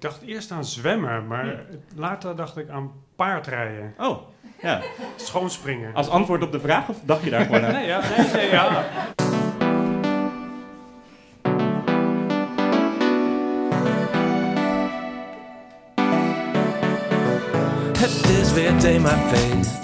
dacht eerst aan zwemmen, maar later dacht ik aan paardrijden. Oh, ja. Schoonspringen. Als antwoord op de vraag of dacht je daar gewoon aan? Nee, ja, nee, nee, ja. Het is weer themafeest.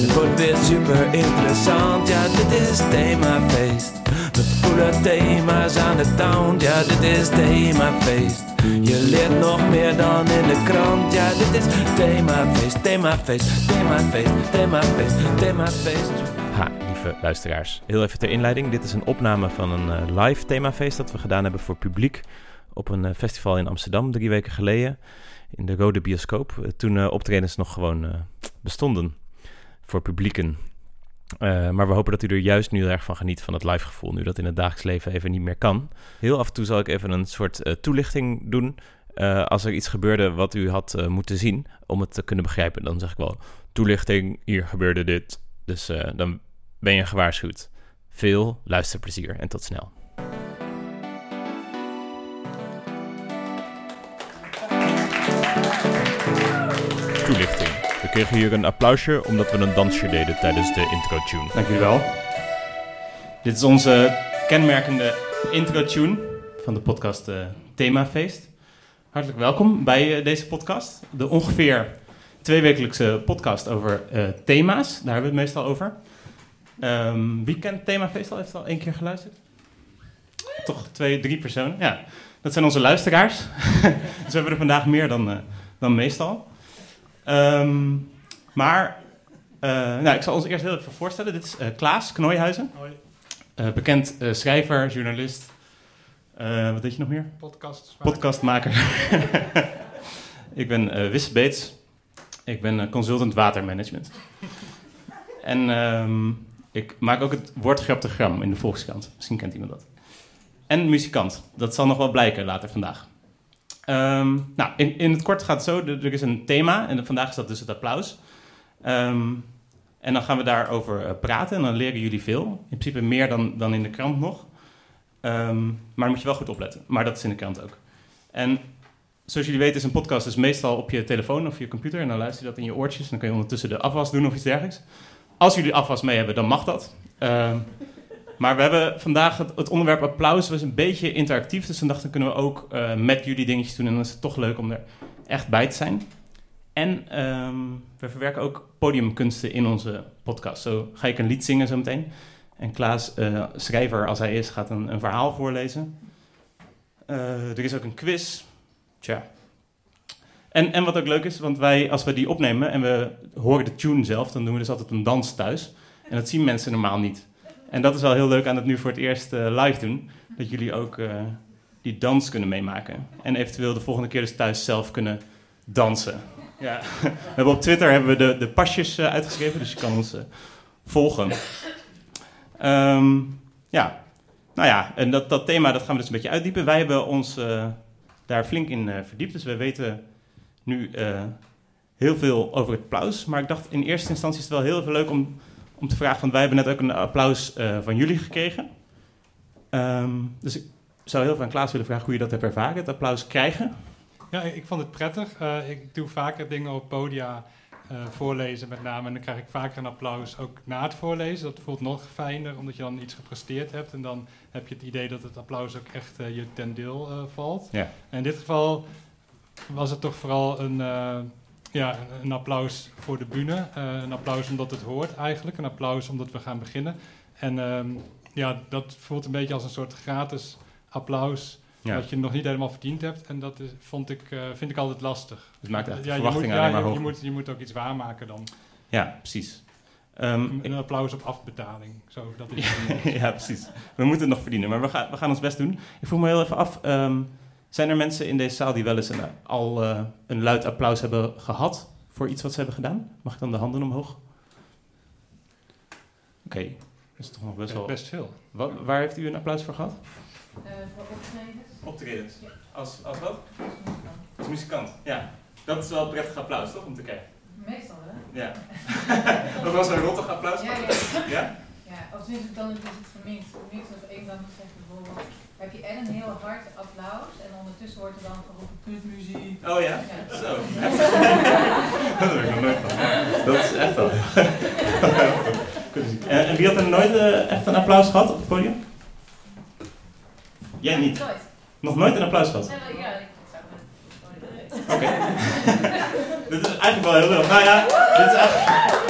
Het wordt weer super interessant. Ja, dit is themafeest. We voelen thema's aan de town. Ja, dit is themafeest. Je leert nog meer dan in de krant. Ja, dit is themafeest, themafeest, themafeest, themafeest, themafeest. Ha, lieve luisteraars. Heel even ter inleiding. Dit is een opname van een eh, live themafeest dat we gedaan hebben voor publiek op een eh, festival in Amsterdam drie weken geleden in de Rode Bioscoop. Eh, toen optredens nog gewoon bestonden voor publieken. Eh, maar we hopen dat u er juist nu erg van geniet van het live gevoel, nu dat in het dagelijks leven even niet meer kan. Heel af en toe zal ik even een soort eh, toelichting doen. eh, als er iets gebeurde wat u had moeten zien om het te kunnen begrijpen, dan zeg ik wel toelichting, hier gebeurde dit. Dus dan ben je gewaarschuwd. Veel luisterplezier en tot snel. Toelichting. Kregen hier een applausje omdat we een dansje deden tijdens de intro-tune. Dank jullie wel. Dit is onze kenmerkende intro-tune van de podcast eh, Themafeest. Hartelijk welkom bij eh, deze podcast. De ongeveer tweewekelijkse podcast over eh, thema's. Daar hebben we het meestal over. Ehm, wie kent Themafeest al? Heeft het al één keer geluisterd? Toch twee, drie personen? Ja, dat zijn onze luisteraars. dus we hebben er vandaag meer dan, dan meestal. Ehm, maar, eh, nou, ik zal ons eerst heel even voorstellen. Dit is eh, Klaas Knooihuizen. Hoi. Eh, bekend schrijver, journalist. Wat deed je nog meer? Podcast. Podcastmaker. ik ben eh Wisse Beets. Ik ben consultant watermanagement. en ehm, ik maak ook het woordgraptogram in de Volkskrant. Misschien kent iemand dat. En muzikant. Dat zal nog wel blijken later vandaag. Ehm, nou, in, in het kort gaat het zo. Er er is een thema. En vandaag is dat dus het applaus. Ehm, en dan gaan we daarover eh, praten. En dan leren jullie veel. In principe meer dan, dan in de krant nog. Ehm, maar dan moet je wel goed opletten. Maar dat is in de krant ook. En zoals jullie weten is een podcast dus meestal op je telefoon of je computer. En dan luister je dat in je oortjes. En dan kun je ondertussen de afwas doen of iets dergelijks. Als jullie afwas mee hebben, dan mag dat. Maar we hebben vandaag het, onderwerp applaus was een beetje interactief. Dus dan dachten kunnen we ook eh, met jullie dingetjes doen. En dan is het toch leuk om er echt bij te zijn. En ehm, we verwerken ook podiumkunsten in onze podcast. Zo ga ik een lied zingen zo meteen. En Klaas, eh, schrijver als hij is, gaat een, een verhaal voorlezen. Eh, er is ook een quiz. Tja. En, en wat ook leuk is, want wij, als we die opnemen en we horen de tune zelf, dan doen we dus altijd een dans thuis. En dat zien mensen normaal niet. En dat is wel heel leuk aan het nu voor het eerst eh, live doen. Dat jullie ook eh, die dans kunnen meemaken. En eventueel de volgende keer dus thuis zelf kunnen dansen. Ja. We hebben op Twitter hebben we de, de pasjes eh, uitgeschreven, dus je kan ons volgen. Ehm, ja, nou ja, en dat, dat thema dat gaan we dus een beetje uitdiepen. Wij hebben ons daar flink in verdiept, dus we weten nu heel veel over het applaus. Maar ik dacht in eerste instantie is het wel heel even leuk om, om te vragen, want wij hebben net ook een applaus eh, van jullie gekregen. Ehm, dus ik zou heel veel aan Klaas willen vragen hoe je dat hebt ervaren, het applaus krijgen. Ja, ik vond het prettig. Eh, ik doe vaker dingen op podia eh, voorlezen met name. En dan krijg ik vaker een applaus ook na het voorlezen. Dat voelt nog fijner, omdat je dan iets gepresteerd hebt. En dan heb je het idee dat het applaus ook echt je ten deel valt. Ja. En in dit geval was het toch vooral een, ja, een- applaus voor de bühne. Eh, een applaus omdat het hoort eigenlijk. Een applaus omdat we gaan beginnen. En ehm, ja, dat voelt een beetje als een soort gratis applaus Ja. dat je nog niet helemaal verdiend hebt. En dat is, vond ik, eh, vind ik altijd lastig. Het maakt echt de ja, verwachtingen ja, maar je, je, moet, je moet ook iets waarmaken dan. Ja, precies. Ehm, Een applaus op afbetaling. Zo, dat is ja, precies. We moeten het nog verdienen, maar we gaan, we gaan ons best doen. Ik vroeg me heel even af, ehm, zijn er mensen in deze zaal die wel eens een, al eh, een luid applaus hebben gehad voor iets wat ze hebben gedaan? Mag ik dan de handen omhoog? Oké, dat is toch nog best wel... best veel. Wa- waar heeft u een applaus voor gehad? Eh, voor optredens. Optredens. Als, als wat? Als muzikant, ja. Dat is wel een prettig applaus, toch, om te kijken? Meestal hè? Ja. dat was een rottig applaus. Ja, ja. Ja? ja. Of dan is het verminkt. Verminkt of één dan zegt bijvoorbeeld heb je en een heel hard applaus en ondertussen wordt er dan geroepen kutmuziek. Oh ja? Ja. Zo. dat heb ik nog nooit van. Dat is echt wel. en, en wie had er nooit eh, echt een applaus gehad op het podium? Jij niet. Nooit. Nog nooit een applaus gehad? Ja, maar ja, ik zou het Oké. dit is eigenlijk wel heel leuk. Nou ja, dit is eigenlijk...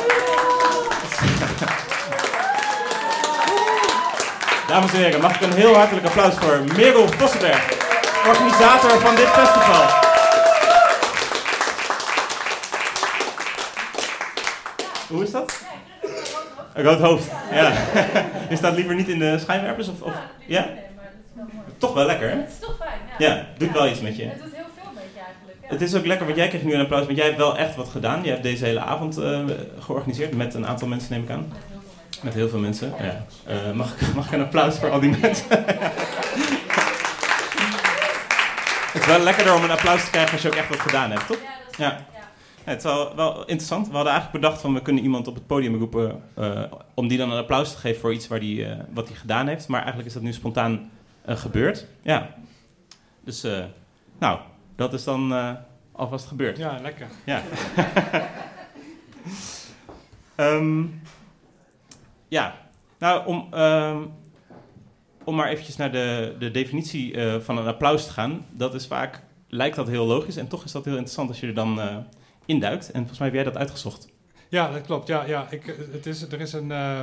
Dames en heren, mag ik een heel hartelijk applaus voor Merel Vossenberg, organisator van dit festival. Hoe is dat? Een rood hoofd, ja. Je staat liever niet in de schijnwerpers? Of, of, ja? Toch wel lekker, hè? Het is toch fijn, ja. Ja, doet wel iets met je. Het doet heel veel met je eigenlijk. Het is ook lekker, want jij kreeg nu een applaus, want jij hebt wel echt wat gedaan. Je hebt deze hele avond eh, georganiseerd met een aantal mensen, neem ik aan. Met heel veel mensen. Ja. Eh, mag, ik, mag ik een applaus voor al die mensen? het is wel lekkerder om een applaus te krijgen als je ook echt wat gedaan hebt, toch? Ja, dat is Ja. het is wel, wel interessant. We hadden eigenlijk bedacht van we kunnen iemand op het podium roepen eh, om die dan een applaus te geven voor iets waar die, eh, wat hij gedaan heeft. Maar eigenlijk is dat nu spontaan gebeurd. Ja. Dus, eh, nou, dat is dan eh, alvast gebeurd. Ja, lekker. Ja. Ehm, ja, nou om, ehm, om maar eventjes naar de, de definitie eh, van een applaus te gaan. Dat is vaak, lijkt dat heel logisch en toch is dat heel interessant als je er dan eh, induikt. En volgens mij heb jij dat uitgezocht. Ja, dat klopt. Ja, ja. Ik, het is, er is een, eh,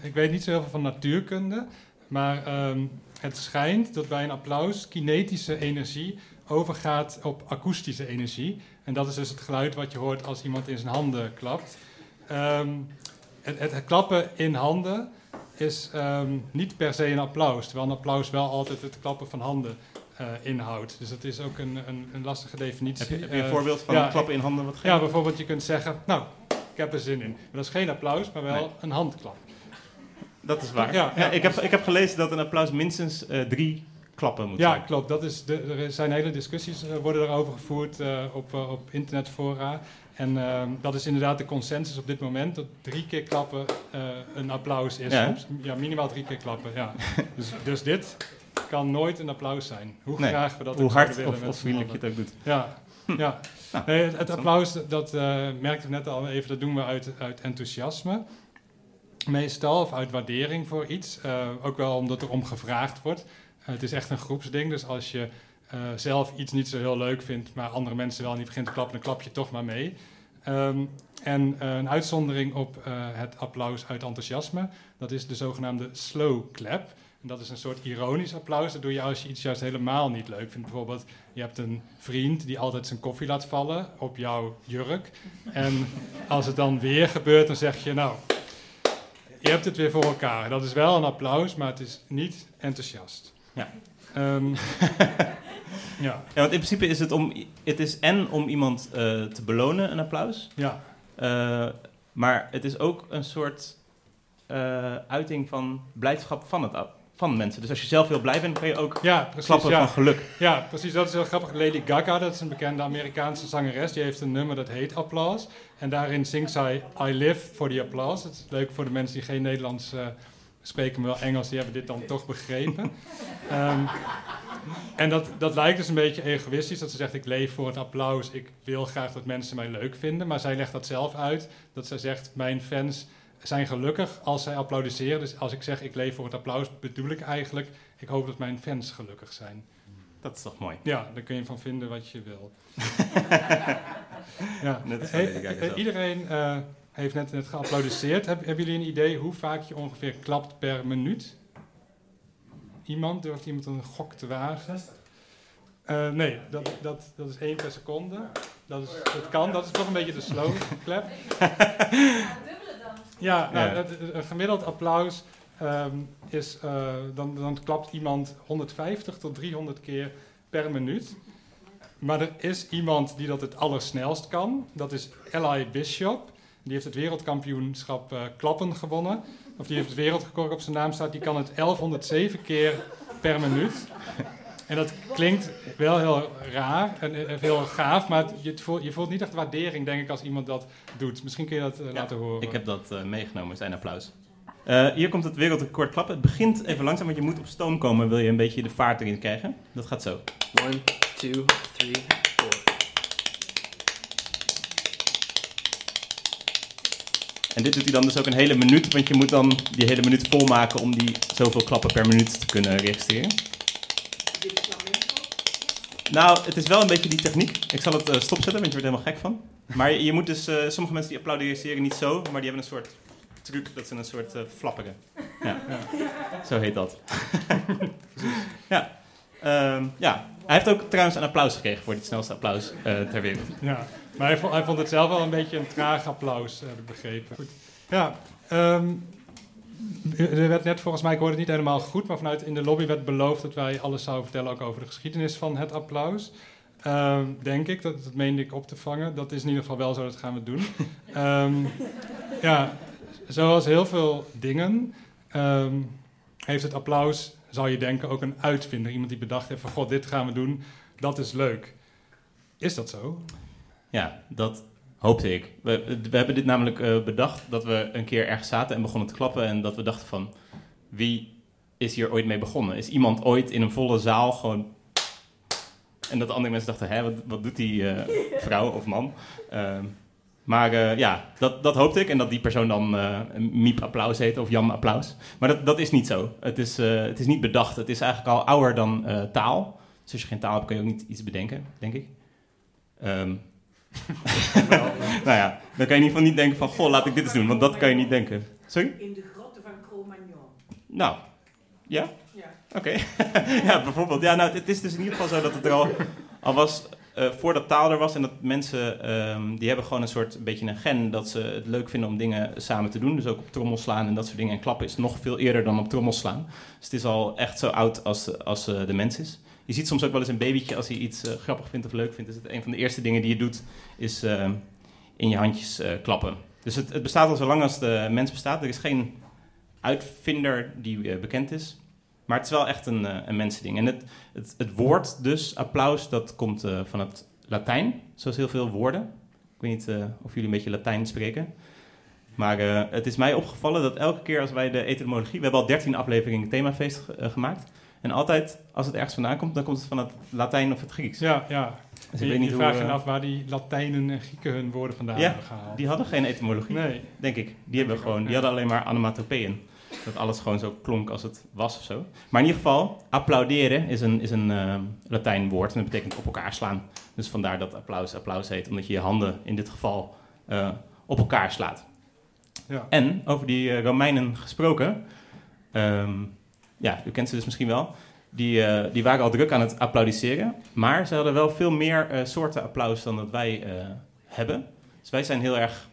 ik weet niet zo heel veel van natuurkunde, maar ehm, het schijnt dat bij een applaus kinetische energie overgaat op akoestische energie. En dat is dus het geluid wat je hoort als iemand in zijn handen klapt. Ehm, het, het klappen in handen is ehm, niet per se een applaus, terwijl een applaus wel altijd het klappen van handen eh, inhoudt. Dus dat is ook een, een, een lastige definitie. Heb je, heb je een Eh, voorbeeld van ja, klappen in handen wat ja, bijvoorbeeld je kunt zeggen, nou, ik heb er zin in. Maar dat is geen applaus, maar wel Nee. een handklap. Dat is waar. Ja, ja. ik, heb, ik heb gelezen dat een applaus minstens eh, drie klappen moet Ja, zijn. klopt. Dat is de, er zijn hele discussies uh, worden daarover gevoerd uh, op, op internetfora. En uh, dat is inderdaad de consensus op dit moment, dat drie keer klappen een applaus is. Ja. Minimaal drie keer klappen, ja. dus, dus dit kan nooit een applaus zijn. Hoe Nee, graag we dat Hoe ook hard willen of, z'n vriendelijk je het ook doet. Ja, ja. Nou, Nee, het, het applaus, dat uh, merkte ik net al even, dat doen we uit, uit enthousiasme. Meestal, of uit waardering voor iets. Uh, ook wel omdat er om gevraagd wordt. Het is echt een groepsding, dus als je uh, zelf iets niet zo heel leuk vindt, maar andere mensen wel niet begint te klappen, dan klap je toch maar mee. Um, en uh, een uitzondering op uh, het applaus uit enthousiasme, dat is de zogenaamde slow clap. En dat is een soort ironisch applaus. Dat doe je als je iets juist helemaal niet leuk vindt. Bijvoorbeeld, je hebt een vriend die altijd zijn koffie laat vallen op jouw jurk. En als het dan weer gebeurt, dan zeg je, nou, je hebt het weer voor elkaar. Dat is wel een applaus, maar het is niet enthousiast. Ja. Um, ja. Ja, want in principe is het om, het is en om iemand uh, te belonen, een applaus. Ja. Uh, maar het is ook een soort uh, uiting van blijdschap van, het, van mensen. Dus als je zelf heel blij bent, kun je ook ja, precies, klappen ja. van geluk. Ja, precies. Dat is heel grappig. Lady Gaga, dat is een bekende Amerikaanse zangeres. Die heeft een nummer dat heet Applaus. En daarin zingt zij I live for the applause. Dat is leuk voor de mensen die geen Nederlands uh, spreken, wel Engels. Die hebben dit dan toch begrepen. um, en dat, dat lijkt dus een beetje egoïstisch. Dat ze zegt, ik leef voor het applaus. Ik wil graag dat mensen mij leuk vinden. Maar zij legt dat zelf uit. Dat zij zegt, mijn fans zijn gelukkig als zij applaudisseren. Dus als ik zeg, ik leef voor het applaus, bedoel ik eigenlijk... ik hoop dat mijn fans gelukkig zijn. Dat is toch mooi? Ja, daar kun je van vinden wat je wil. ja. Net Hey, eh, iedereen uh, heeft net, net geapplaudisseerd. Heb, hebben jullie een idee hoe vaak je ongeveer klapt per minuut? Iemand? Durft iemand een gok te wagen? Uh, nee, dat, dat, dat is één per seconde. Dat, is, dat kan, dat is toch een beetje de slow clap. Ja, nou, Ja. het- een gemiddeld applaus um, is, uh, dan, dan klapt iemand 150 tot 300 keer per minuut. Maar er is iemand die dat het allersnelst kan. Dat is Eli Bishop. Die heeft het wereldkampioenschap eh, klappen gewonnen. Of die heeft het wereldrecord op zijn naam staat. Die kan het 1107 keer per minuut. En dat klinkt wel heel raar en eh, heel gaaf, maar je voelt, je voelt niet echt waardering, denk ik, als iemand dat doet. Misschien kun je dat eh, laten horen. Ik heb dat meegenomen, zijn applaus. Hier komt het wereldrecord klappen. Het begint even langzaam, want je moet op stoom komen, wil je een beetje de vaart erin krijgen. Dat gaat zo. 1, 2, 3, En dit doet hij dan dus ook een hele minuut, want je moet dan die hele minuut volmaken om die zoveel klappen per minuut te kunnen registreren. Nou, het is wel een beetje die techniek. Ik zal het eh, stopzetten, want je wordt helemaal gek van. Maar je, moet dus, eh, sommige mensen die applaudisseren niet zo, maar die hebben een soort truc, dat ze een soort eh flapperen. Ja. zo heet dat. ja. Ehm, ja, hij heeft ook trouwens een applaus gekregen voor dit snelste applaus ter wereld. Ja, maar hij vond, hij vond het zelf wel een beetje een traag applaus, heb ik begrepen. Goed. Ja, ehm, er werd net volgens mij, ik hoorde het niet helemaal goed, maar vanuit in de lobby werd beloofd dat wij alles zouden vertellen ook over de geschiedenis van het applaus. Ehm, denk ik, dat, dat meende ik op te vangen. Dat is in ieder geval wel zo, dat gaan we doen. Ehm, ja, zoals heel veel dingen heeft het applaus, zou je denken, ook een uitvinder. Iemand die bedacht heeft van, god, dit gaan we doen, dat is leuk. Is dat zo? Ja, dat hoopte ik. We, we hebben dit namelijk eh, bedacht dat we een keer ergens zaten en begonnen te klappen. En dat we dachten van, wie is hier ooit mee begonnen? Is iemand ooit in een volle zaal gewoon... En dat andere mensen dachten, hè, wat, wat doet die eh, vrouw of man? Ehm, maar eh, ja, dat, dat hoopte ik. En dat die persoon dan eh, Miep Applaus heet of Jan Applaus. Maar dat, dat is niet zo. Het is, het is niet bedacht. Het is eigenlijk al ouder dan taal. Dus als je geen taal hebt, kun je ook niet iets bedenken, denk ik. Ehm, nou ja, dan kan je in ieder geval niet denken van... Goh, laat ik dit eens doen, want dat kan je niet denken. Sorry? In de grotten van Cro-Magnon. Nou, ja? Ja. Oké. ja, bijvoorbeeld. Ja, nou, het is dus in ieder geval zo dat het er al, al was... eh, voordat taal er was en dat mensen... ehm, die hebben gewoon een soort een beetje een gen... dat ze het leuk vinden om dingen samen te doen. Dus ook op trommel slaan en dat soort dingen. En klappen is nog veel eerder dan op trommel slaan. Dus het is al echt zo oud als, als eh, de mens is. Je ziet soms ook wel eens een babytje... als hij iets eh, grappig vindt of leuk vindt... is het een van de eerste dingen die je doet... is ehm, in je handjes eh, klappen. Dus het, het bestaat al zo lang als de mens bestaat. Er is geen uitvinder die eh, bekend is. Maar het is wel echt een, eh, een mensending. En het, het, het woord dus, applaus, dat komt eh, van het Latijn. Zoals heel veel woorden. Ik weet niet eh, of jullie een beetje Latijn spreken. Maar eh, het is mij opgevallen dat elke keer als wij de etymologie... We hebben al 13 afleveringen themafeest ge- eh, gemaakt. En altijd, als het ergens vandaan komt, dan komt het van het Latijn of het Grieks. Ja, ja. Dus je ik weet niet je hoe... vraagt je eh, af waar die Latijnen en Grieken hun woorden vandaan Ja, hebben gehaald. die hadden geen etymologie. Nee. Denk ik. Die hebben ik gewoon, ook, die hadden alleen maar onomatopeeën. Dat alles gewoon zo klonk als het was of zo. Maar in ieder geval, applauderen is een, is een eh, Latijn woord en dat betekent op elkaar slaan. Dus vandaar dat applaus applaus heet, omdat je je handen in dit geval eh, op elkaar slaat. Ja. En over die Romeinen gesproken, ehm, ja, u kent ze dus misschien wel. Die, eh, die waren al druk aan het applaudisseren, maar ze hadden wel veel meer eh, soorten applaus dan dat wij eh, hebben. Dus wij zijn heel erg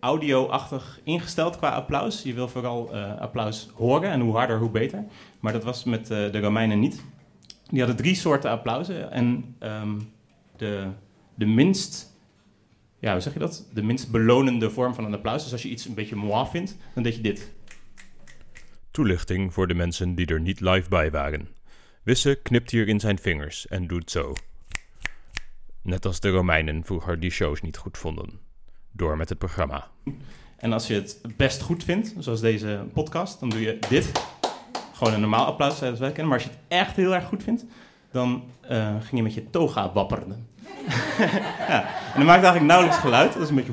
audio-achtig ingesteld qua applaus. Je wil vooral applaus horen en hoe harder, hoe beter. Maar dat was met de Romeinen niet. Die hadden drie soorten applausen en ehm, de, de minst, ja, hoe zeg je dat? De minst belonende vorm van een applaus. Dus als je iets een beetje moi vindt, dan deed je dit. Toelichting voor de mensen die er niet live bij waren. Wisse knipt hier in zijn vingers en doet zo. Net als de Romeinen vroeger die shows niet goed vonden. Door met het programma. En als je het best goed vindt, zoals deze podcast, dan doe je dit. Gewoon een normaal applaus, zoals wij kennen. Maar als je het echt heel erg goed vindt, dan eh, ging je met je toga wapperen. ja. En dat maakt eigenlijk nauwelijks geluid. Dat is een beetje...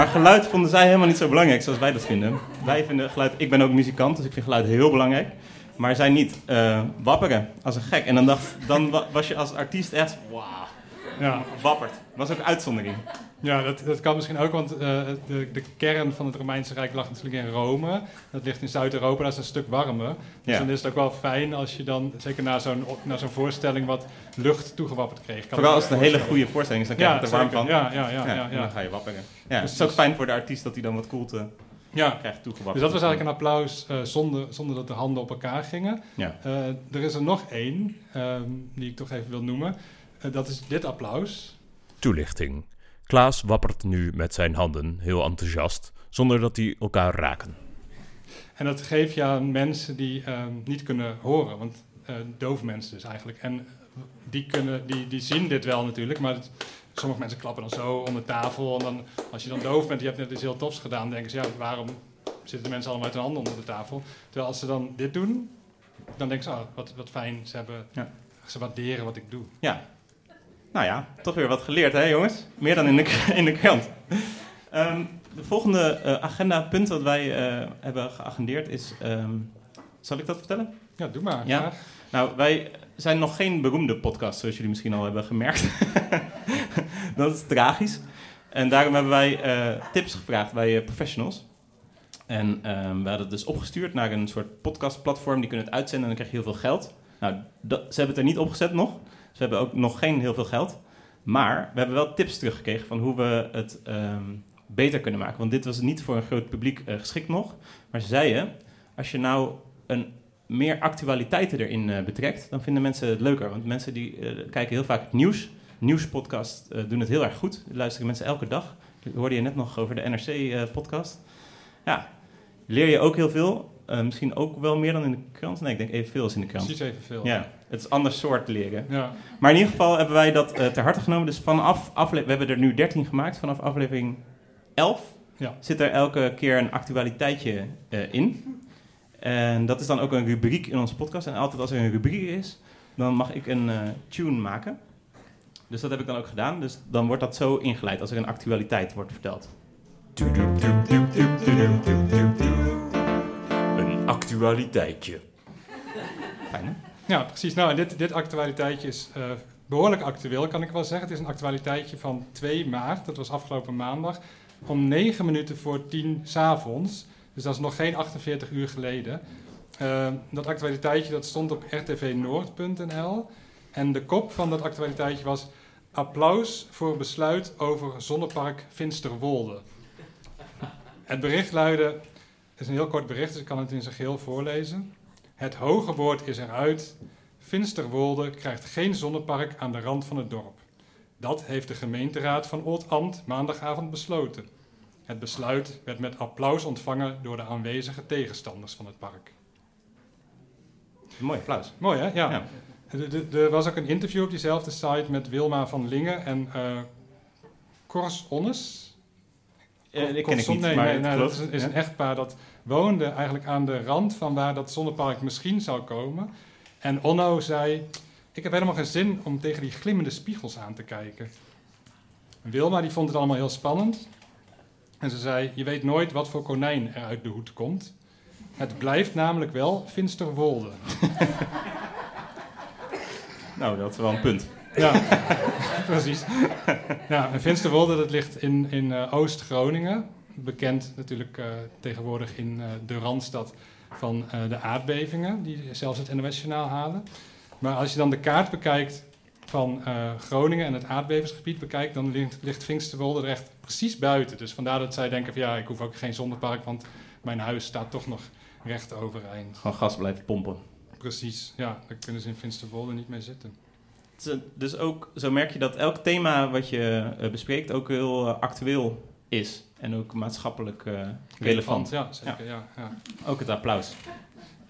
Maar geluid vonden zij helemaal niet zo belangrijk zoals wij dat vinden. Wij vinden geluid... Ik ben ook muzikant, dus ik vind geluid heel belangrijk. Maar zij niet. Eh, wapperen, als een gek. En dan, dacht, dan wa- was je als artiest echt... Ja, wappert. was ook een uitzondering. ja dat, dat kan misschien ook, want eh, de, de kern van het Romeinse Rijk lag natuurlijk in Rome. Dat ligt in Zuid-Europa, dat is een stuk warmer. Dus Ja. dan is het ook wel fijn als je dan, zeker na zo'n zo'n voorstelling, wat lucht toegewapperd kreeg. Kan Vooral als het een hele goede voorstelling is, dan krijg je Ja, het er warm zeker. van. Ja, ja, ja. ja, en dan ga je wapperen. Ja, het is ook fijn voor de artiest dat hij dan wat koelte Ja. krijgt toegewapperd. Dus dat was eigenlijk een applaus eh, zonder, zonder dat de handen op elkaar gingen. Ja. Eh, er is er nog één, ehm, die ik toch even wil noemen. Eh, dat is dit applaus. Toelichting. Klaas wappert nu met zijn handen, heel enthousiast, zonder dat die elkaar raken. En dat geef je aan mensen die ehm, niet kunnen horen. Want eh dove mensen dus eigenlijk. En die, kunnen, die, die zien dit wel natuurlijk. Maar het- sommige mensen klappen dan zo onder tafel. En dan, als je dan doof bent, je hebt net iets heel tofs gedaan. denken ze, ja, waarom zitten mensen allemaal met hun handen onder de tafel. Terwijl als ze dan dit doen, dan denken ze, oh, wat, wat fijn, ze, hebben, Ja. ze waarderen wat ik doe. Ja. Nou ja, toch weer wat geleerd, hè jongens? Meer dan in de, in de krant. Ehm, de volgende eh, agendapunt dat wij eh, hebben geagendeerd is... ehm, zal ik dat vertellen? Ja, doe maar. Ja. graag. Nou, wij zijn nog geen beroemde podcast, zoals jullie misschien al hebben gemerkt. dat is tragisch. En daarom hebben wij eh, tips gevraagd bij professionals. En ehm, we hadden het dus opgestuurd naar een soort podcastplatform. Die kunnen het uitzenden en dan krijg je heel veel geld. Nou, dat, ze hebben het er niet opgezet nog. Ze hebben ook nog geen heel veel geld. Maar we hebben wel tips teruggekregen van hoe we het ehm, beter kunnen maken. Want dit was niet voor een groot publiek eh, geschikt nog. Maar ze zeiden, als je nou een meer actualiteiten erin eh, betrekt, dan vinden mensen het leuker. Want mensen die eh, kijken heel vaak het nieuws. Nieuwspodcast eh, doen het heel erg goed. Luisteren mensen elke dag. Dat hoorde je net nog over de NRC-podcast. ja, leer je ook heel veel. Eh, misschien ook wel meer dan in de krant. Nee, ik denk evenveel als in de krant. Precies evenveel. Ja, het is ander soort leren. Ja. Maar in ieder geval hebben wij dat eh, ter harte genomen. Dus vanaf afle- we hebben er nu 13 gemaakt. Vanaf aflevering 11 Ja. zit er elke keer een actualiteitje eh, in. En dat is dan ook een rubriek in onze podcast. En altijd als er een rubriek is, dan mag ik een eh, tune maken. Dus dat heb ik dan ook gedaan. Dus dan wordt dat zo ingeleid als er een actualiteit wordt verteld. Een actualiteitje. Fijn hè? Ja, precies. Nou, dit, dit actualiteitje is eh, behoorlijk actueel, kan ik wel zeggen. Het is een actualiteitje van 2 maart, dat was afgelopen maandag, om 9 minuten voor 10 s'avonds. Dus dat is nog geen 48 uur geleden. Eh, dat actualiteitje dat stond op rtvnoord.nl. En de kop van dat actualiteitje was... Applaus voor besluit over zonnepark Finsterwolde. Het bericht luidde... Het is een heel kort bericht, dus ik kan het in zijn geheel voorlezen. Het hoge woord is eruit. Finsterwolde krijgt geen zonnepark aan de rand van het dorp. Dat heeft de gemeenteraad van Oldambt maandagavond besloten. Het besluit werd met applaus ontvangen door de aanwezige tegenstanders van het park. Mooi applaus. Mooi hè? Ja. Ja. Er- was ook een interview op diezelfde site met Wilma van Lingen en Kors Onnes. Eh, ik ken ik niet, nee, maar nee, dat is, een, is een echtpaar dat woonde eigenlijk aan de rand van waar dat zonnepark misschien zou komen. En Onno zei, ik heb helemaal geen zin om tegen die glimmende spiegels aan te kijken. En Wilma die vond het allemaal heel spannend. En ze zei, je weet nooit wat voor konijn er uit de hoed komt. Het blijft namelijk wel Finsterwolde. Nou, dat is wel een punt. Ja, precies. Ja, en Finsterwolde dat ligt in, in eh, Oost-Groningen. Bekend natuurlijk eh, tegenwoordig in eh, de randstad van eh, de aardbevingen, die zelfs het NOS-journaal halen. Maar als je dan de kaart bekijkt van eh, Groningen en het aardbevingsgebied bekijkt, dan ligt, ligt Finsterwolde er echt precies buiten. Dus vandaar dat zij denken van ja, ik hoef ook geen zonnepark, want mijn huis staat toch nog recht overeind. Gewoon gas blijven pompen. Precies, ja, daar kunnen ze in Finsterwolde niet mee zitten. Het is, Dus ook, zo merk je dat elk thema wat je bespreekt ook heel actueel is. En ook maatschappelijk eh, relevant. Ja, zeker, ja. ja. Ook het applaus.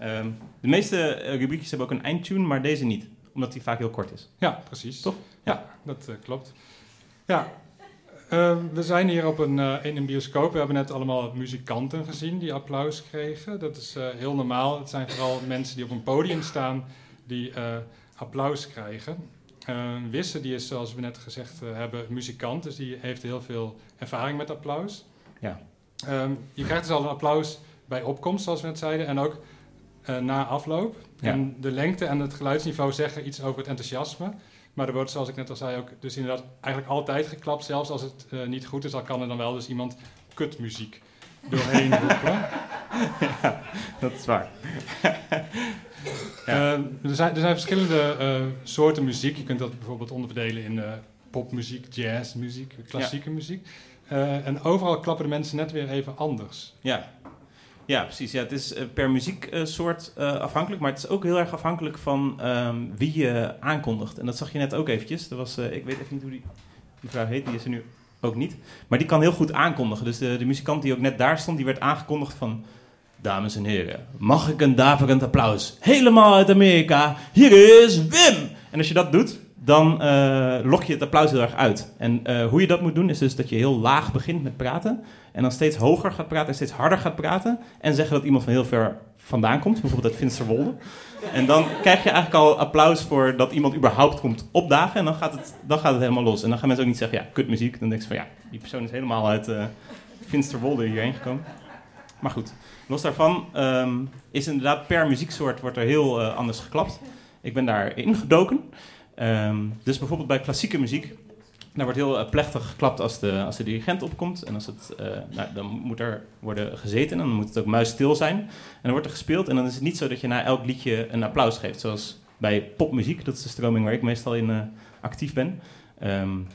Ehm, de meeste eh, rubriekjes hebben ook een eindtune, maar deze niet. Omdat die vaak heel kort is. Ja, precies. Toch? Ja, dat eh, klopt. Ja, eh, we zijn hier op een, in een bioscoop. We hebben net allemaal muzikanten gezien die applaus kregen. Dat is heel normaal. Het zijn vooral mensen die op een podium staan die applaus krijgen. Eh, Wisse, die is zoals we net gezegd eh, hebben, muzikant. Dus die heeft heel veel ervaring met applaus. Ja. Ehm, je krijgt dus al een applaus bij opkomst, zoals we net zeiden. En ook eh, na afloop. Ja. En de lengte en het geluidsniveau zeggen iets over het enthousiasme. Maar er wordt, zoals ik net al zei, ook dus inderdaad eigenlijk altijd geklapt. Zelfs als het eh, niet goed is, dan kan er dan wel dus iemand kutmuziek doorheen roepen. Dat is waar. Eh, er, zijn, er zijn verschillende eh, soorten muziek. Je kunt dat bijvoorbeeld onderverdelen in eh, popmuziek, jazzmuziek, klassieke muziek. En overal klappen de mensen net weer even anders. Ja. Ja, precies. Ja, het is per muzieksoort afhankelijk, maar het is ook heel erg afhankelijk van ehm, wie je aankondigt. En dat zag je net ook eventjes. Er was, ik weet even niet hoe die, die vrouw heet, die is er nu ook niet. Maar die kan heel goed aankondigen. Dus de, de muzikant die ook net daar stond, die werd aangekondigd van... Dames en heren, mag ik een daverend applaus? Helemaal uit Amerika, hier is Wim! En als je dat doet, dan eh, lok je het applaus heel erg uit. En eh, hoe je dat moet doen is dus dat je heel laag begint met praten. En dan steeds hoger gaat praten en steeds harder gaat praten. En zeggen dat iemand van heel ver vandaan komt, bijvoorbeeld uit Finsterwolde. En dan krijg je eigenlijk al applaus voor dat iemand überhaupt komt opdagen. En dan gaat het, dan gaat het helemaal los. En dan gaan mensen ook niet zeggen, ja, kut muziek. Dan denk je van, ja, die persoon is helemaal uit uh, Finsterwolde hierheen gekomen. Maar goed, los daarvan ehm, is inderdaad per muzieksoort wordt er heel uh, anders geklapt. Ik ben daar ingedoken. Um, dus bijvoorbeeld bij klassieke muziek, daar wordt heel uh, plechtig geklapt als de, als de dirigent opkomt. En als het, uh, nou, dan moet er worden gezeten en dan moet het ook muisstil zijn. En dan wordt er gespeeld en dan is het niet zo dat je na elk liedje een applaus geeft. Zoals bij popmuziek, dat is de stroming waar ik meestal in actief ben. Um,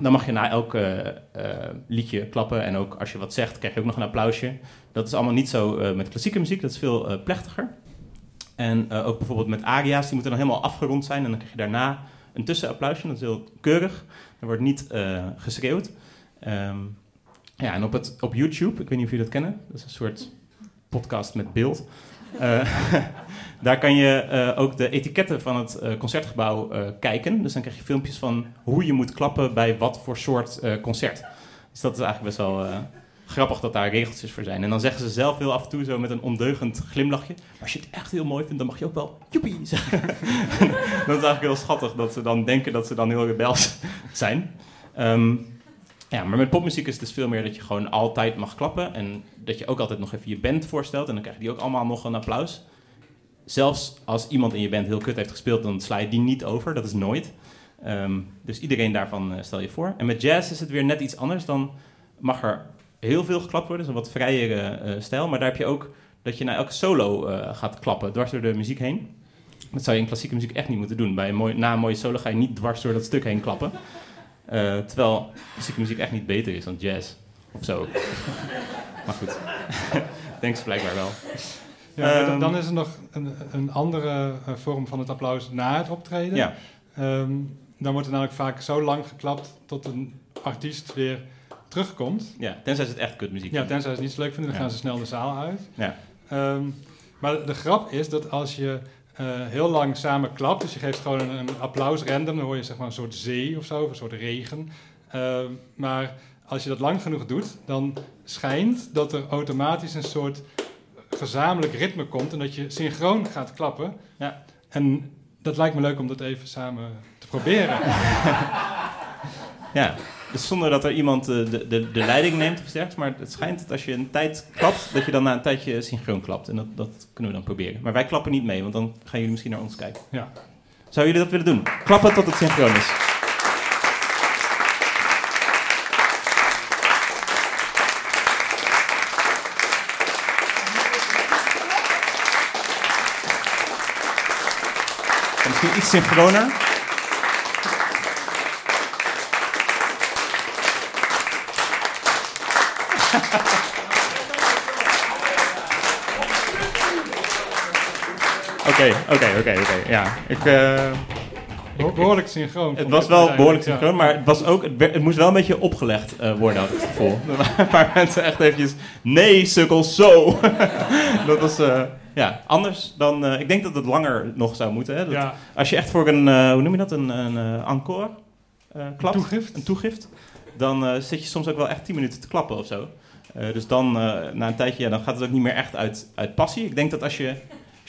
dan mag je na elk liedje klappen en ook als je wat zegt krijg je ook nog een applausje. Dat is allemaal niet zo met klassieke muziek, dat is veel plechtiger. En ook bijvoorbeeld met aria's, die moeten dan helemaal afgerond zijn. En dan krijg je daarna een tussenapplausje, dat is heel keurig. Er wordt niet geschreeuwd. Um, ja, en op, het, op YouTube, ik weet niet of jullie dat kennen, dat is een soort podcast met beeld. Uh, daar kan je ook de etiketten van het concertgebouw kijken. Dus dan krijg je filmpjes van hoe je moet klappen bij wat voor soort concert. Dus dat is eigenlijk best wel grappig dat daar regeltjes voor zijn. En dan zeggen ze zelf heel af en toe zo met een ondeugend glimlachje. Maar als je het echt heel mooi vindt, dan mag je ook wel joepie zeggen. dat is eigenlijk heel schattig dat ze dan denken dat ze dan heel rebels zijn. Um, ja, maar met popmuziek is het dus veel meer dat je gewoon altijd mag klappen. En dat je ook altijd nog even je band voorstelt. En dan krijgen die ook allemaal nog een applaus. Zelfs als iemand in je band heel kut heeft gespeeld, dan sla je die niet over. Dat is nooit. Um, dus iedereen daarvan uh, stel je voor. En met jazz is het weer net iets anders. Dan mag er heel veel geklapt worden. Is een wat vrijere uh, stijl. Maar daar heb je ook dat je na elke solo uh, gaat klappen, dwars door de muziek heen. Dat zou je in klassieke muziek echt niet moeten doen. Bij een mooi, na een mooie solo ga je niet dwars door dat stuk heen klappen. Uh, terwijl muziek echt niet beter is dan jazz. Of zo. maar goed. Denk ze blijkbaar wel. Ja, um, dan is er nog een, een andere vorm van het applaus na het optreden. Ja. Um, dan wordt er namelijk vaak zo lang geklapt tot een artiest weer terugkomt. Ja, tenzij ze het echt kutmuziek Ja, tenzij ze het niet zo leuk vinden, dan ja. gaan ze snel de zaal uit. Ja. Um, maar de grap is dat als je heel lang samen klapt, dus je geeft gewoon een, een applaus random, dan hoor je zeg maar een soort zee of zo, of een soort regen. Uh, maar als je dat lang genoeg doet, dan schijnt dat er automatisch een soort gezamenlijk ritme komt en dat je synchroon gaat klappen. Ja. En dat lijkt me leuk om dat even samen te proberen. ja. Dus zonder dat er iemand de, de, de, de leiding neemt gezegd. Maar het schijnt dat als je een tijd klapt, dat je dan na een tijdje synchroon klapt. En dat, dat kunnen we dan proberen. Maar wij klappen niet mee, want dan gaan jullie misschien naar ons kijken. Ja. Zouden jullie dat willen doen? Klappen tot het synchroon is. Misschien iets synchroner. Oké, oké, oké, oké. Ja, ik... Uh, behoorlijk synchroon. Het was wel behoorlijk synchroon, maar het, was ook, het, het, moest wel een beetje opgelegd uh, worden, had ik het gevoel. Er waren een paar mensen echt eventjes... Nee, sukkel, zo! dat was... Uh, ja, anders dan... ik denk dat het langer nog zou moeten. Hè? Dat, ja. Als je echt voor een... hoe noem je dat? Een, een encore klapt. Een toegift. Een toegift. Dan zit je soms ook wel echt 10 minuten te klappen of zo. dus dan, na een tijdje, ja, dan gaat het ook niet meer echt uit, uit passie. Ik denk dat als je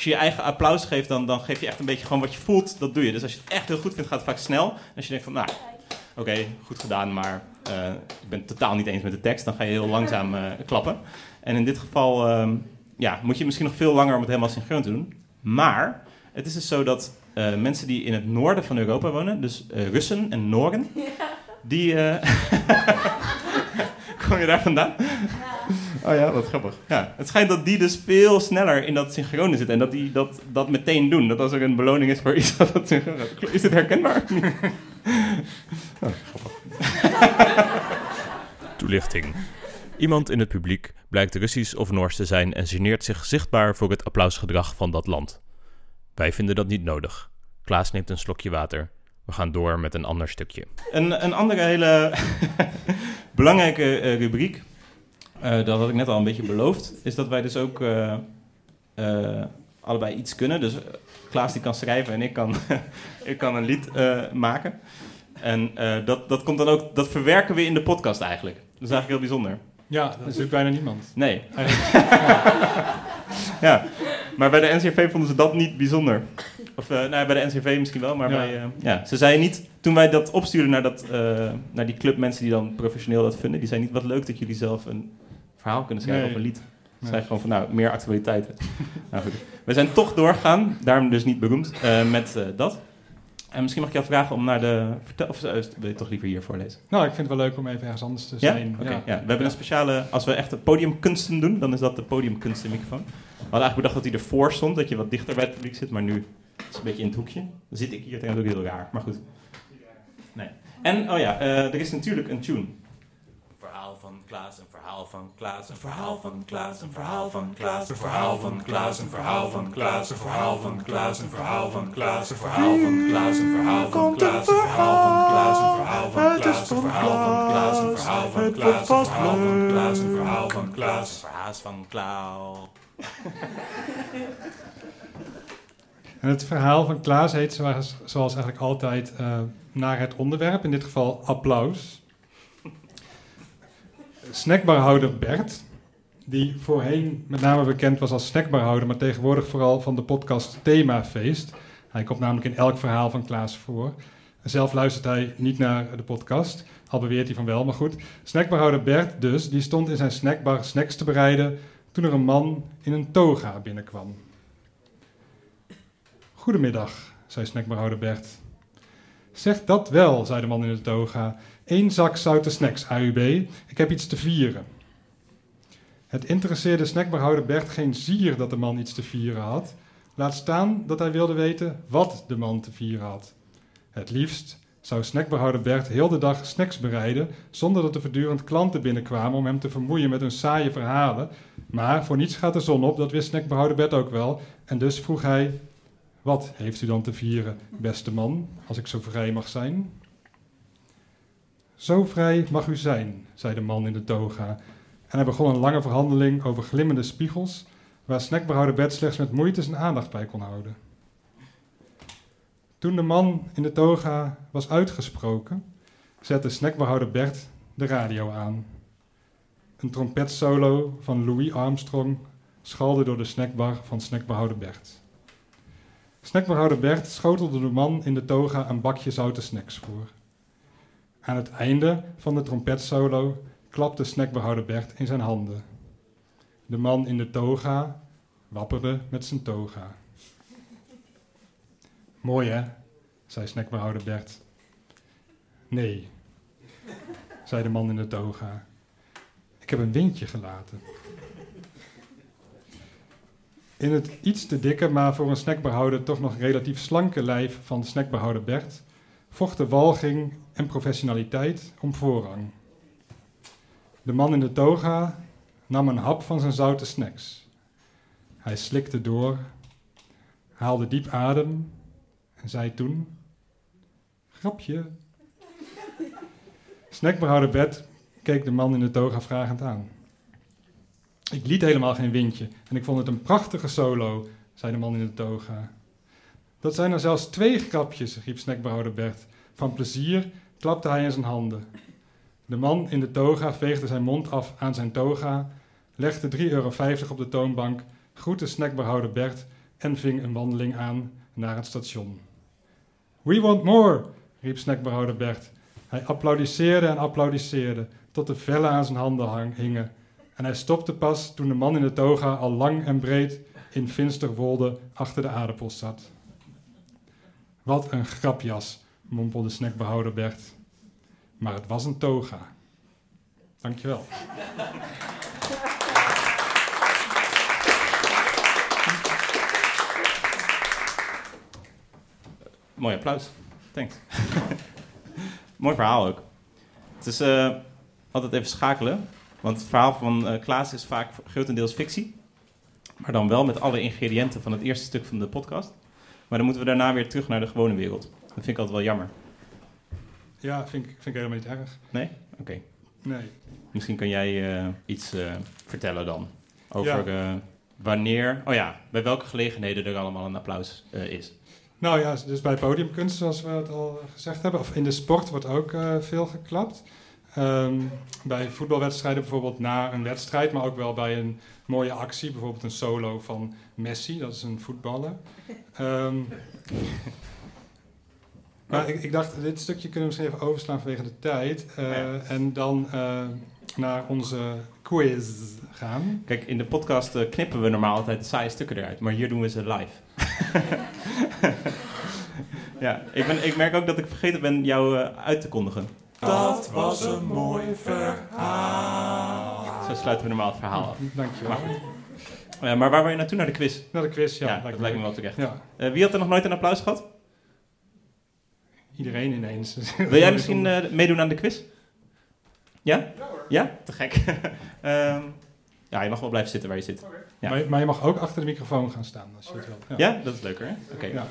als je je eigen applaus geeft, dan, dan geef je echt een beetje gewoon wat je voelt, dat doe je. Dus als je het echt heel goed vindt, gaat het vaak snel. En als je denkt van, nou, oké, okay, goed gedaan, maar uh, ik ben het totaal niet eens met de tekst, dan ga je heel langzaam uh, klappen. En in dit geval uh, ja, moet je misschien nog veel langer om het helemaal synchroon te doen. Maar het is dus zo dat uh, mensen die in het noorden van Europa wonen, dus Russen en Noren, ja. die... Kom je daar vandaan? Oh ja, wat grappig. Ja, het schijnt dat die dus veel sneller in dat synchrone zitten. En dat die dat, dat meteen doen. Dat als er een beloning is voor iets dat dat synchroon Is dit herkenbaar? oh, grappig. Toelichting. Iemand in het publiek blijkt Russisch of Noors te zijn en geneert zich zichtbaar voor het applausgedrag van dat land. Wij vinden dat niet nodig. Klaas neemt een slokje water. We gaan door met een ander stukje. Een, een andere hele belangrijke uh, rubriek uh, dat had ik net al een beetje beloofd, is dat wij dus ook uh, uh, allebei iets kunnen. Dus eh, Klaas die kan schrijven en ik kan, ik kan een lied eh, maken. En eh, dat, dat, komt dan ook, dat verwerken we in de podcast eigenlijk. Dat is eigenlijk heel bijzonder. Ja, dat is natuurlijk bijna niemand. Nee, ja. Maar bij de NCV vonden ze dat niet bijzonder. Of eh, nou, ja, bij de NCV misschien wel, maar Ja. bij, eh, ja. ze zeiden niet, toen wij dat opstuurden naar, dat, eh, naar die club mensen die dan professioneel dat vinden, die zeiden niet, wat leuk dat jullie zelf een verhaal kunnen schrijven Nee. of een lied. Nee. zeiden gewoon van, nou, meer actualiteiten. nou, goed. We zijn toch doorgegaan, daarom dus niet beroemd, eh, met eh, dat. En misschien mag ik jou vragen om naar de... Vertel, of eh, wil je toch liever hier voorlezen? nou, ik vind het wel leuk om even ergens anders te Ja? zijn. Ja. ja. We hebben een speciale... Als we echt podiumkunsten doen, dan is dat de podiumkunsten microfoon. We hadden eigenlijk bedacht dat hij ervoor stond, dat je wat dichter bij het publiek zit, maar nu is het een beetje in het hoekje. Dan zit ik hier, dat is ook heel raar, maar goed. Nee. En, oh ja, er is natuurlijk een tune. Verhaal van Klaas, een verhaal van Klaas, een verhaal van Klaas, een verhaal van Klaas, een verhaal van Klaas, een verhaal van Klaas, een verhaal van Klaas, een verhaal van Klaas, een verhaal van Klaas, een verhaal van Klaas, een verhaal van Klaas, een verhaal van Klaas, een verhaal van Klaas, een verhaal van Klaas, een verhaal van Klaas, een verhaal van Klaas, Verhaas van Klauw. En het verhaal van Klaas heet zoals, eigenlijk altijd eh, naar het onderwerp, in dit geval applaus. Snackbarhouder Bert, die voorheen met name bekend was als snackbarhouder, maar tegenwoordig vooral van de podcast Themafeest. Hij komt namelijk in elk verhaal van Klaas voor. Zelf luistert hij niet naar de podcast, al beweert hij van wel, maar goed. Snackbarhouder Bert dus, die stond in zijn snackbar snacks te bereiden toen er een man in een toga binnenkwam. Goedemiddag, zei snackbarhouder Bert. Zeg dat wel, zei de man in de toga. Eén zak zoute snacks, AUB. Ik heb iets te vieren. Het interesseerde snackbarhouder Bert geen zier dat de man iets te vieren had. Laat staan dat hij wilde weten wat de man te vieren had. Het liefst zou snackbarhouder Bert heel de dag snacks bereiden, zonder dat er voortdurend klanten binnenkwamen om hem te vermoeien met hun saaie verhalen. Maar voor niets gaat de zon op, dat wist snackbarhouder Bert ook wel. En dus vroeg hij, wat heeft u dan te vieren, beste man, als ik zo vrij mag zijn? Zo vrij mag u zijn, zei de man in de toga. En hij begon een lange verhandeling over glimmende spiegels, waar snackbarhouder Bert slechts met moeite zijn aandacht bij kon houden. Toen de man in de toga was uitgesproken, zette snackbarhouder Bert de radio aan. Een trompetsolo van Louis Armstrong schalde door de snackbar van snackbarhouder Bert. Snackbarhouder Bert schotelde de man in de toga een bakje zoute snacks voor. Aan het einde van de trompetsolo klapte snackbarhouder Bert in zijn handen. De man in de toga wapperde met zijn toga. Mooi hè, zei snackbarhouder Bert. Nee, zei de man in de toga. Ik heb een windje gelaten. In het iets te dikke, maar voor een snackbarhouder toch nog relatief slanke lijf van snackbarhouder Bert vochten walging en professionaliteit om voorrang. De man in de toga nam een hap van zijn zoute snacks. Hij slikte door, haalde diep adem en zei toen: Grapje. Snackbarhouder Bert keek de man in de toga vragend aan. Ik liet helemaal geen windje en ik vond het een prachtige solo, zei de man in de toga. Dat zijn er zelfs twee grapjes, riep snackbarhouder Bert. Van plezier klapte hij in zijn handen. De man in de toga veegde zijn mond af aan zijn toga, legde 3,50 euro op de toonbank, groette snackbarhouder Bert en ving een wandeling aan naar het station. We want more, riep snackbarhouder Bert. Hij applaudisseerde en applaudisseerde, tot de vellen aan zijn handen hingen. En hij stopte pas toen de man in de toga al lang en breed in Finsterwolde achter de aardappels zat. Wat een grapjas, mompelde snackbehouder Bert. Maar het was een toga. Dankjewel. Mooi applaus. Thanks. Mooi verhaal ook. Het is eh, altijd even schakelen. Want het verhaal van eh, Klaas is vaak grotendeels fictie. Maar dan wel met alle ingrediënten van het eerste stuk van de podcast. Maar dan moeten we daarna weer terug naar de gewone wereld. Dat vind ik altijd wel jammer. Ja, vind ik, vind ik helemaal niet erg. Nee? Oké. Nee. Misschien kan jij eh, iets eh, vertellen dan. Over Ja. wanneer, oh ja, bij welke gelegenheden er allemaal een applaus is. Nou ja, dus bij podiumkunst, zoals we het al gezegd hebben, of in de sport wordt ook veel geklapt. Ehm, bij voetbalwedstrijden bijvoorbeeld na een wedstrijd, maar ook wel bij een mooie actie, bijvoorbeeld een solo van Messi, dat is een voetballer. Ehm, maar ik, ik dacht, dit stukje kunnen we misschien even overslaan vanwege de tijd. eh, Ja. En dan eh, naar onze quiz gaan. Kijk, in de podcast eh, knippen we normaal altijd de saaie stukken eruit, maar hier doen we ze live. ja, ik, ben, ik merk ook dat ik vergeten ben jou uit te kondigen. Dat was een mooi verhaal. Zo sluiten we normaal het verhaal af. Dankjewel. Eh, maar waar wil je naartoe? Naar de quiz? Naar de quiz, ja. Ja, dat lijkt me wel terecht. Ja, Eh, wie had er nog nooit een applaus gehad? iedereen ineens. Wil jij misschien eh, meedoen aan de quiz? Ja? Ja? Te gek. Ehm, ja, je mag wel blijven zitten waar je zit. Ja. Maar, maar je mag ook achter de microfoon gaan staan als je het wil. Ja, dat is leuker, hè? Oké. Ja.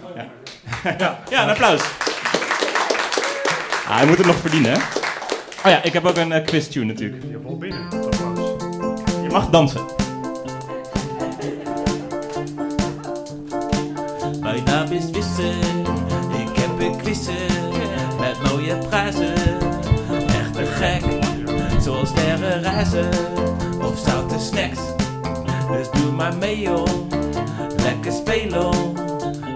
Ja. ja. een applaus. Ah, hij moet het nog verdienen, hè? Oh ja, ik heb ook een eh, quiz tune natuurlijk. Je valt binnen. Je mag dansen. Mijn naam is Wisse, ik heb een quizzen met mooie prijzen. Echt te gek, zoals verre reizen of zoute snacks. Dus doe maar mee joh, lekker spelen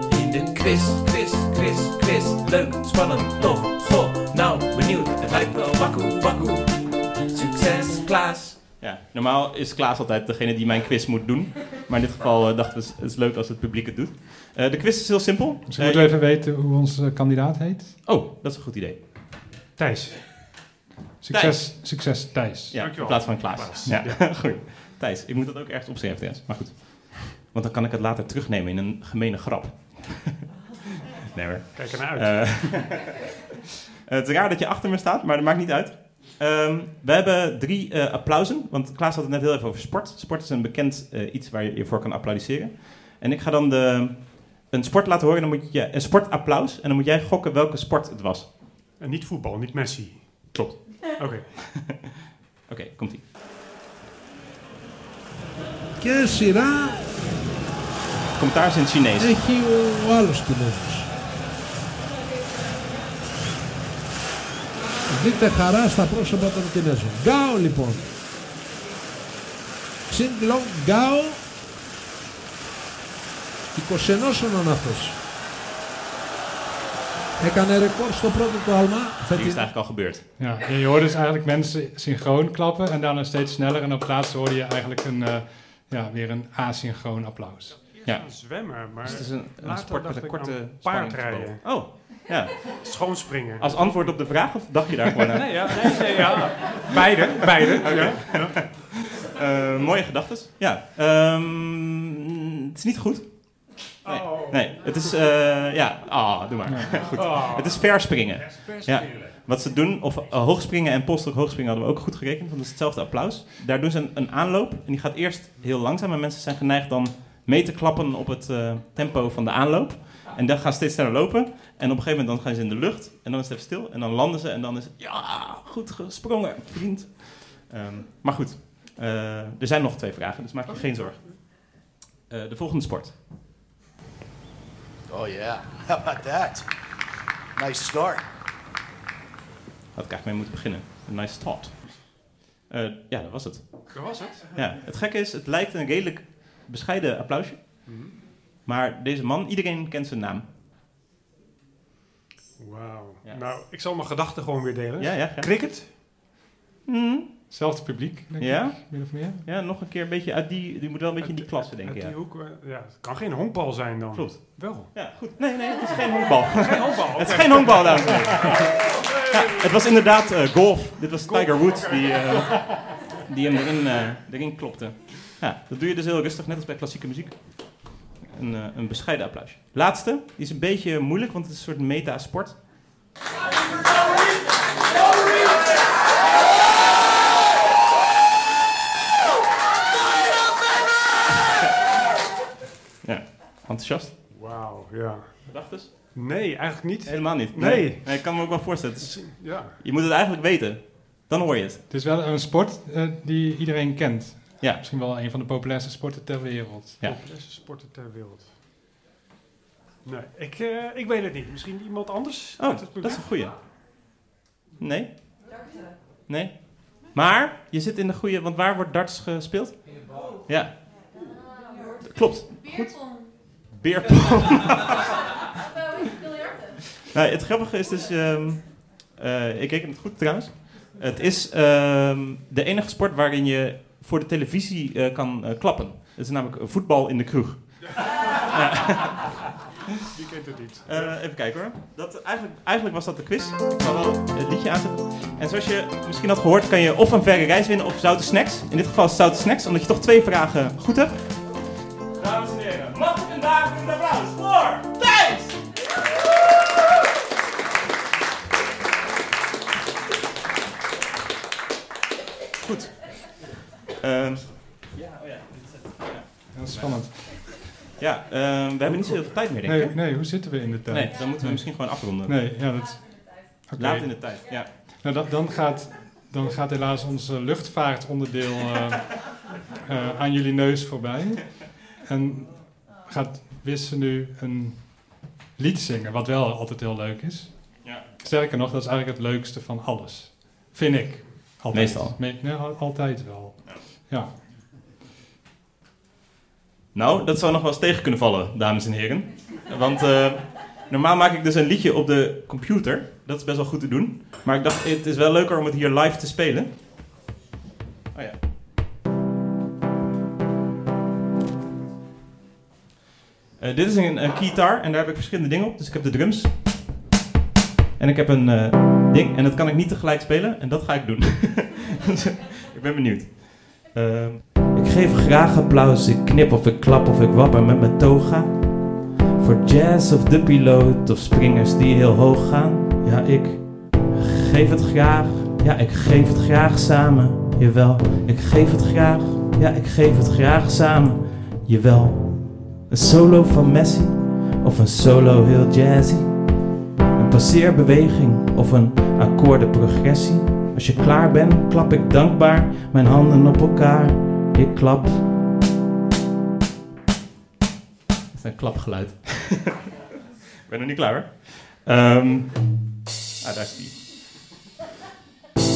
in de quiz, quiz, quiz, quiz. Leuk, spannend, tof, goh, nou benieuwd. Het lijkt wel wakkoe, wakkoe. Succes, Klaas. Ja, normaal is Klaas altijd degene die mijn quiz moet doen. Maar in dit geval eh, dachten we, het is leuk als het publiek het doet. Eh, de quiz is heel simpel. Misschien Eh, moeten we even weten hoe onze kandidaat heet. Oh, dat is een goed idee. Thijs. Succes, succes Thijs. Ja, Dankjewel. in plaats van Klaas. Klaas. Ja, goed. Thijs, ik moet dat ook ergens opschrijven trouwens. Maar goed. Want dan kan ik het later terugnemen in een gemene grap. nee hoor. Kijk er naar uit. Eh, Eh, het is raar dat je achter me staat, maar dat maakt niet uit. Ehm, we hebben drie eh, applausen, want Klaas had het net heel even over sport. Sport is een bekend eh, iets waar je, je voor kan applaudisseren. En ik ga dan de, een sport laten horen, dan moet je, een sportapplaus, en dan moet jij gokken welke sport het was. En niet voetbal, niet Messi. Klopt. Oké. Oké, okay, komt-ie. Que será? Commentaar is in het Chinees. Δείτε χαρά στα πρόσωπα των Κινέζων. Γκάο λοιπόν. Ξιν Λονγκ Γκάο 21 όνων αυτός. Έκανε ρεκόρ στο πρώτο του άλμα. Die is Φετινό. het eigenlijk al gebeurd. Ja, en je hoort dus eigenlijk mensen synchroon klappen en daarna steeds sneller. En op het laatste hoorde je eigenlijk een, eh, ja, weer een asynchroon applaus. Ja. Een zwemmer, maar Dus het is een, sport met een korte paardrijden. Oh, ja. schoonspringen. Als antwoord op de vraag, of dacht je daar gewoon aan? Nee, ja, nee, nee, ja. Beide, beide. Ja. Eh, mooie gedachten. Ja. ehm, het is niet goed. Nee, Oh. nee het is... eh, ja, ah, doe maar. goed. Oh. Het is verspringen. Ja. Wat ze doen, of uh, hoogspringen en polstok hoogspringen hadden we ook goed gerekend, want dat is hetzelfde applaus. Daar doen ze een, een aanloop en die gaat eerst heel langzaam en mensen zijn geneigd dan mee te klappen op het eh, tempo van de aanloop. En dan gaan ze steeds sneller lopen en op een gegeven moment dan gaan ze in de lucht en dan is het even stil en dan landen ze en dan is het, ja, goed gesprongen, vriend. Ehm, maar goed, eh, er zijn nog twee vragen, dus maak je geen zorgen. Eh, de volgende sport. Oh, yeah. How about that? Nice start. Had ik eigenlijk mee moeten beginnen. Een nice. Eh, ja, dat was het. Dat was het. Ja, het gekke is, het lijkt een redelijk bescheiden applausje. Maar deze man, iedereen kent zijn naam. Wauw. Ja. Nou, ik zal mijn gedachten gewoon weer delen. Ja, ja. Cricket? Mhm. Hetzelfde publiek, denk Ja? ik, min of meer. Ja, nog een keer een beetje uit die... Die moet wel een beetje in die klasse, denk ik. Ja. hoek, eh, ja, het kan geen honkbal zijn dan. Klopt. Wel. Ja, goed. Nee, nee, het is geen honkbal. Geen honkbal. Het is geen honkbal, dames en heren. Het was inderdaad eh, golf. Dit was Tiger Woods die, eh, die hem erin, erin klopte. Ja, dat doe je dus heel rustig, net als bij klassieke muziek. Een, eh, een bescheiden applausje. Laatste, die is een beetje moeilijk, want het is een soort meta-sport. Ja, enthousiast? Wauw, ja. Gedachtes? Nee, eigenlijk niet. Helemaal niet. Nee. nee ik kan me ook wel voorstellen. Is- Ja. je moet het eigenlijk weten. Dan hoor je het. Het is wel een sport eh, die iedereen kent. Ja. Misschien wel een van de populairste sporten ter wereld. Ja. Populairste sporten ter wereld. Nee, ik, eh, ik weet het niet. Misschien iemand anders Oh, uit het dat is een goeie. Nee? Nee? Maar je zit in de goede, want waar wordt darts gespeeld? Ja. Klopt. Beerpong. Beerpong. Of eh, biljarten. nou, het grappige is dus, ehm, eh, ik reken het goed trouwens. Het is ehm, de enige sport waarin je voor de televisie eh, kan eh, klappen. Het is namelijk voetbal in de kroeg. Wie kent het niet? Eh, even kijken hoor. Dat, eigenlijk, eigenlijk was dat de quiz. Ik zal wel het liedje aanzetten. En zoals je misschien had gehoord, kan je of een verre reis winnen of zoute snacks. In dit geval zoute snacks, omdat je toch twee vragen goed hebt. Ja, ehm, we hebben niet zo heel veel tijd meer, denk ik. Nee, nee, hoe zitten we in de tijd? Nee, dan moeten we misschien gewoon afronden. Nee, ja, dat... Laat in de tijd, ja. Nou, dan, dan, gaat, dan gaat helaas ons eh, luchtvaartonderdeel eh, eh, aan jullie neus voorbij. En gaat Wisse nu een lied zingen, wat wel altijd heel leuk is. Ja. Sterker nog, dat is eigenlijk het leukste van alles. Vind ik. Altijd. Meestal. Me- nee, al- altijd wel. Ja. Nou, dat zou nog wel eens tegen kunnen vallen, dames en heren. Want eh, normaal maak ik dus een liedje op de computer. Dat is best wel goed te doen. Maar ik dacht, het is wel leuker om het hier live te spelen. Oh ja. Eh, dit is een, een keytar en daar heb ik verschillende dingen op. Dus ik heb de drums. En ik heb een eh, ding en dat kan ik niet tegelijk spelen. En dat ga ik doen. Dus, ik ben benieuwd. Ik geef graag applaus, ik knip of ik klap of ik wapper met mijn toga. Voor jazz of de piloot of springers die heel hoog gaan. Ja, ik geef het graag, ja, ik geef het graag samen. Jawel, ik geef het graag, ja, ik geef het graag samen. Jawel, een solo van Messi of een solo heel jazzy. Een passeerbeweging of een akkoordenprogressie. Als je klaar bent, klap ik dankbaar mijn handen op elkaar. Ik klap. Dat is een klapgeluid. ik ben nog niet klaar hoor. Ehm, ah, daar is die.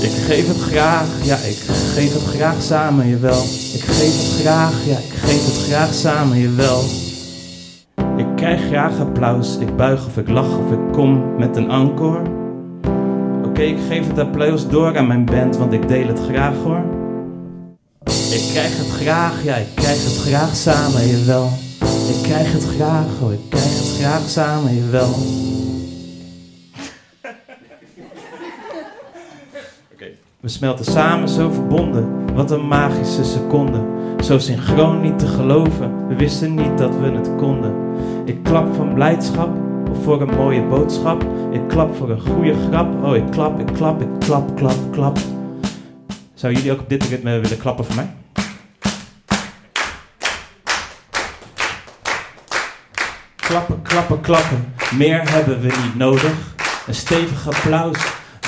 Ik geef het graag, ja, ik geef het graag samen, jawel. Ik geef het graag, ja, ik geef het graag samen, jawel. Ik krijg graag applaus, ik buig of ik lach of ik kom met een encore. Oké, ik geef het applaus door aan mijn band, want ik deel het graag hoor. Ik krijg het graag, ja, ik krijg het graag samen, jawel. Ik krijg het graag, oh, ik krijg het graag samen, jawel. We smelten samen zo verbonden, wat een magische seconde. Zo synchroon niet te geloven, we wisten niet dat we het konden. Ik klap van blijdschap, of voor een mooie boodschap. Ik klap voor een goede grap, oh ik klap, ik klap, ik klap, klap, klap. Zouden jullie ook op dit ritme willen klappen voor mij? Klappen, klappen, klappen, meer hebben we niet nodig. Een stevig applaus,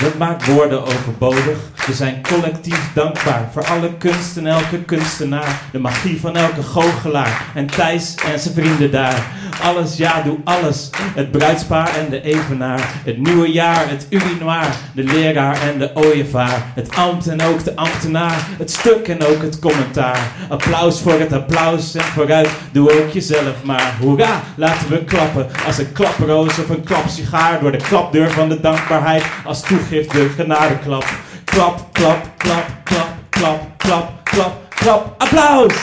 dat maakt woorden overbodig. We zijn collectief dankbaar voor alle kunst en elke kunstenaar. De magie van elke goochelaar. En Thijs en zijn vrienden daar. Alles, ja, doe alles. Het bruidspaar en de evenaar. Het nieuwe jaar, het urinoir. De leraar en de ooievaar. Het ambt en ook de ambtenaar. Het stuk en ook het commentaar. Applaus voor het applaus en vooruit. Doe ook jezelf maar. Hoera, laten we klappen. Als een klaproos of een klapsigaar. Door de klapdeur van de dankbaarheid. Als toegift de genadeklap. Klap, klap, klap, klap, klap, klap, klap, klap. Applaus!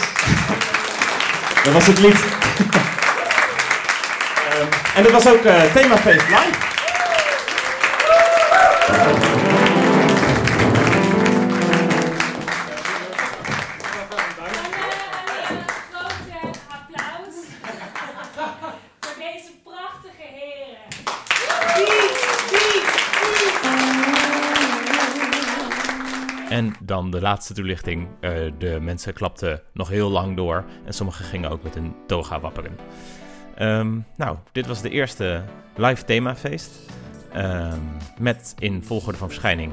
Dat was het lied. En dat was ook eh live. voor deze prachtige heren. En dan de laatste toelichting. Eh, de mensen klapten nog heel lang door. En sommigen gingen ook met een toga wapperen. Ehm, nou, dit was de eerste live themafeest. Ehm, met in volgorde van verschijning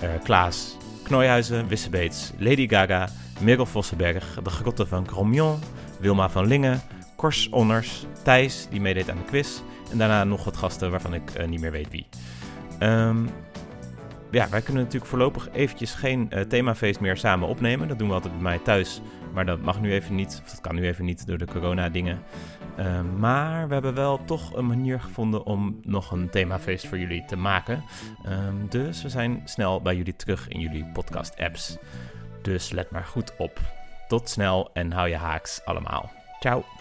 eh, Klaas Knooihuizen, Wissebeets, Lady Gaga, Merel Vossenberg, de grotten van Gromjon, Wilma van Lingen, Kors Onners, Thijs, die meedeed aan de quiz. En daarna nog wat gasten waarvan ik eh, niet meer weet wie. Ehm, ja, wij kunnen natuurlijk voorlopig eventjes geen eh, themafeest meer samen opnemen. Dat doen we altijd bij mij thuis. Maar dat mag nu even niet, of dat kan nu even niet door de corona-dingen. Ehm, maar we hebben wel toch een manier gevonden om nog een themafeest voor jullie te maken. Ehm, dus we zijn snel bij jullie terug in jullie podcast-apps. Dus let maar goed op. Tot snel en hou je haaks allemaal. Ciao.